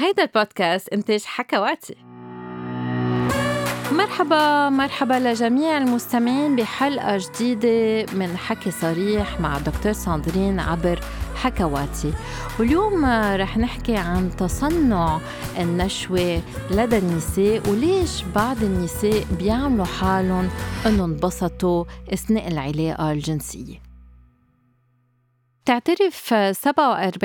هيدا البودكاست إنتاج حكواتي. مرحبا مرحبا لجميع المستمعين بحلقة جديدة من حكي صريح مع دكتور ساندرين عبر حكواتي. واليوم رح نحكي عن تصنع النشوة لدى النساء وليش بعض النساء بيعملوا حالهم إنهم انبسطوا أثناء العلاقة الجنسية. بتعترف 47%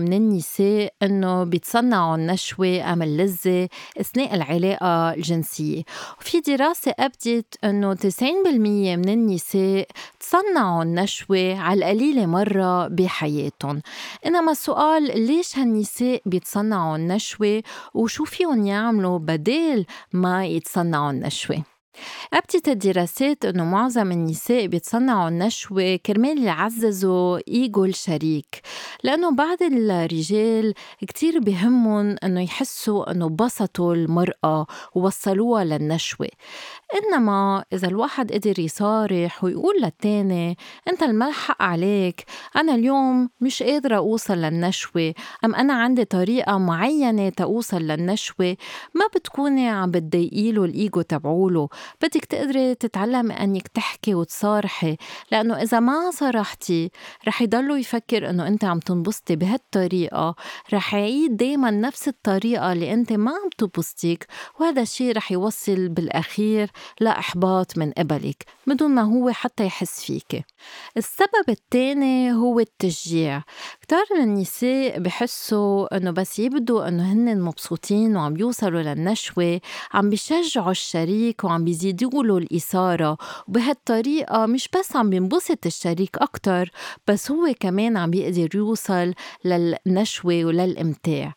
من النساء إنه بيتصنعوا النشوة أم اللذة أثناء العلاقة الجنسية. وفي دراسة ابدت إنه 90% من النساء تصنعوا النشوة على القليلة مرة بحياتهم. إنما السؤال ليش هالنساء بيتصنعوا النشوة؟ وشو فيهم يعملوا بدال ما يتصنعوا النشوة؟ أبدت الدراسات أنه معظم النساء بيتصنعوا النشوة كرمال يعززوا إيجو الشريك. لأنه بعض الرجال كتير بهمهم أنه يحسوا أنه بسطوا المرأة ووصلوها للنشوة. إنما إذا الواحد قدر يصارح ويقول للتاني أنت الملحق عليك أنا اليوم مش قادرة أوصل للنشوة أم أنا عندي طريقة معينة تأوصل للنشوة؟ ما بتكوني عم بتضايقيله الإيجو تبعوله بدك تقدري تتعلمي أنك تحكي وتصارحي لأنه إذا ما صرحتي رح يضلوا يفكر أنه أنت عم تنبسطي بهالطريقة. رح يعيد دايما نفس الطريقة اللي أنت ما عم تبسطيك وهذا الشيء رح يوصل بالأخير لإحباط من قبلك بدون ما هو حتى يحس فيك. السبب الثاني هو التشجيع. كتار من النساء بحسوا إنه بس يبدوا إنه هن مبسوطين وعم يوصلوا للنشوة عم بيشجعوا الشريك وعم بيزيدوا له الإثارة وبهالطريقة مش بس عم بينبسط الشريك أكتر بس هو كمان عم بيقدر يوصل للنشوة وللإمتاع.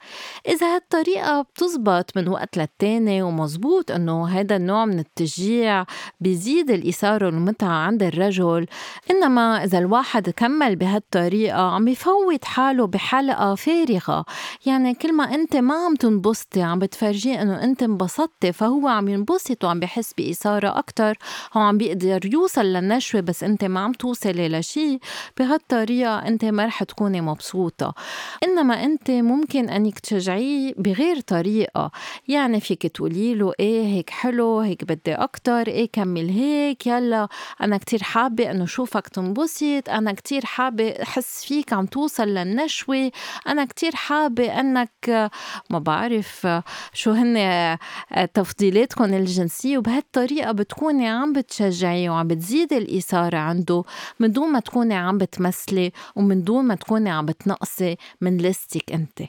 إذا هالطريقة بتزبط من وقت للتاني ومزبوط إنه هذا النوع من التشجيع بيزيد الإثارة والمتعة عند الرجل إنما إذا الواحد كمل بهالطريقة عم بفوت حاله بحلقة فارغة. يعني كل ما أنت ما عم تنبسطي عم بتفرجيه إنه أنت انبسطتي فهو عم ينبسط وعم بحس بإثارة أكتر. هو عم بيقدر يوصل للنشوة بس أنت ما عم توصلي لشي. بهالطريقة أنت ما رح تكوني مبسوطة. إنما أنت ممكن أنك تشجعيه بغير طريقة. يعني فيك تقولي له إيه هيك حلو هيك بدي أكتر إيه كمل هيك يلا أنا كتير حابة إنه شوفك تنبسط أنا كتير حابة أحس فيك عم توصل للنشوة أنا كتير حابة أنك ما بعرف شو هن تفضيلاتكم الجنسية وبهالطريقة بتكوني عم بتشجعي وعم بتزيدي الإثارة عنده من دون ما تكوني عم بتمثلي ومن دون ما تكوني عم بتنقصي من لستك أنت.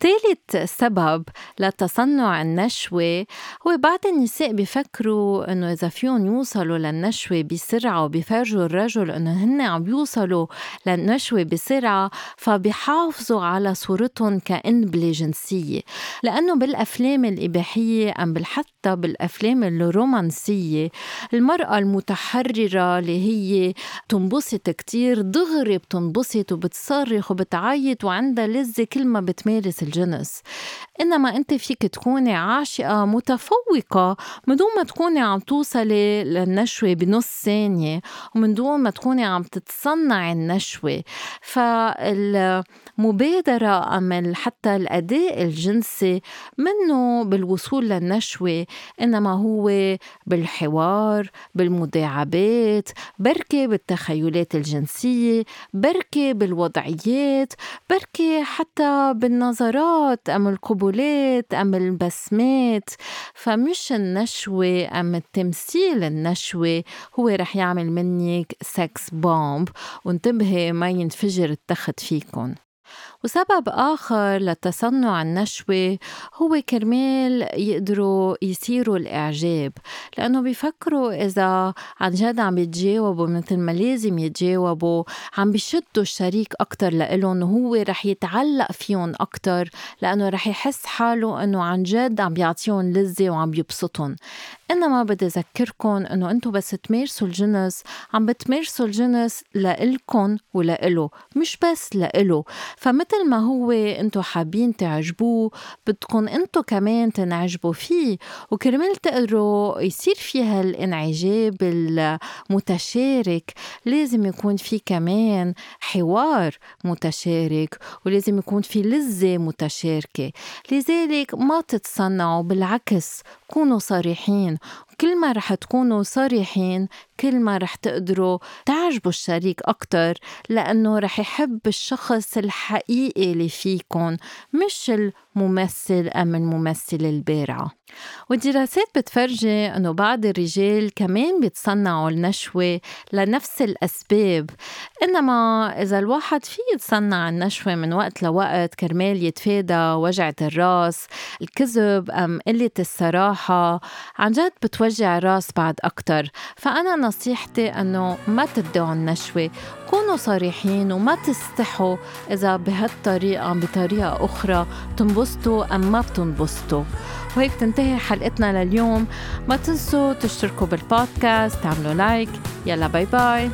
ثالث سبب لتصنع النشوة هو بعض النساء بيفكروا إنه إذا فيهم يوصلوا للنشوة بسرعة وبيفرجوا الرجل إنه هن عم بيوصلوا للنشوة بسرعة فبيحافظوا على صورتهم كإنبلة جنسية لأنه بالأفلام الإباحية أم حتى بالأفلام الرومانسية المرأة المتحررة اللي هي تنبسط كتير دغري بتنبسط وبتصرخ وبتعيط وعندها لذة كل ما بتمارس الجنس. إنما أنت فيك تكوني عاشقة متفوقة من دون ما تكوني عم توصلي للنشوة بنص ثانية ومن دون ما تكوني عم تتصنعي النشوة. فالمبادرة أم حتى الأداء الجنسي منه بالوصول للنشوة إنما هو بالحوار بالمداعبات بركي بالتخيلات الجنسية بركي بالوضعيات بركي حتى بالنظرات الإشارات أم القبولات أم البسمات. فمش النشوة أم التمثيل النشوة هو رح يعمل منك سكس بومب وانتبهي ما ينفجر التخت فيكن. وسبب آخر لتصنع النشوة هو كرمال يقدروا يصيروا الإعجاب لأنه بيفكروا إذا عن جد عم يتجاوبوا مثل ما لازم يتجاوبوا عم بيشدوا الشريك أكتر لإلهم وهو رح يتعلق فيهم أكتر لأنه رح يحس حاله إنه عن جد عم بيعطيهم لذة وعم بيبسطهم. إنما بدي أذكركم إنه أنتم بس تمارسوا الجنس عم بتمارسوا الجنس لإلكن ولإله مش بس لإله. فمثل ما هو انتو حابين تعجبوه بدكم انتو كمان تنعجبوا فيه. وكرمال تقدروا يصير في هالانعجاب المتشارك لازم يكون في كمان حوار متشارك ولازم يكون في لذة متشاركة. لذلك ما تتصنعوا بالعكس كونوا صريحين. كل ما رح تكونوا صريحين كل ما رح تقدروا تعجبوا الشريك أكتر لأنه رح يحب الشخص الحقيقي اللي فيكن مش الممثل أم الممثلة البارعة. والدراسات بتفرجي أنه بعض الرجال كمان بيتصنعوا النشوة لنفس الأسباب إنما إذا الواحد في يتصنع النشوة من وقت لوقت كرمال يتفادى وجعة الرأس الكذب أم قلة الصراحة عن جد بتوجع الرأس بعد أكتر. فأنا نصيحتي أنه ما تدعوا النشوة كونوا صريحين وما تستحوا إذا بهالطريقة بطريقة أخرى تنبسطوا أم ما بتنبسطوا. وهيك تنتهي حلقتنا لليوم. ما تنسوا تشتركوا بالبودكاست تعملوا like. يلا bye bye.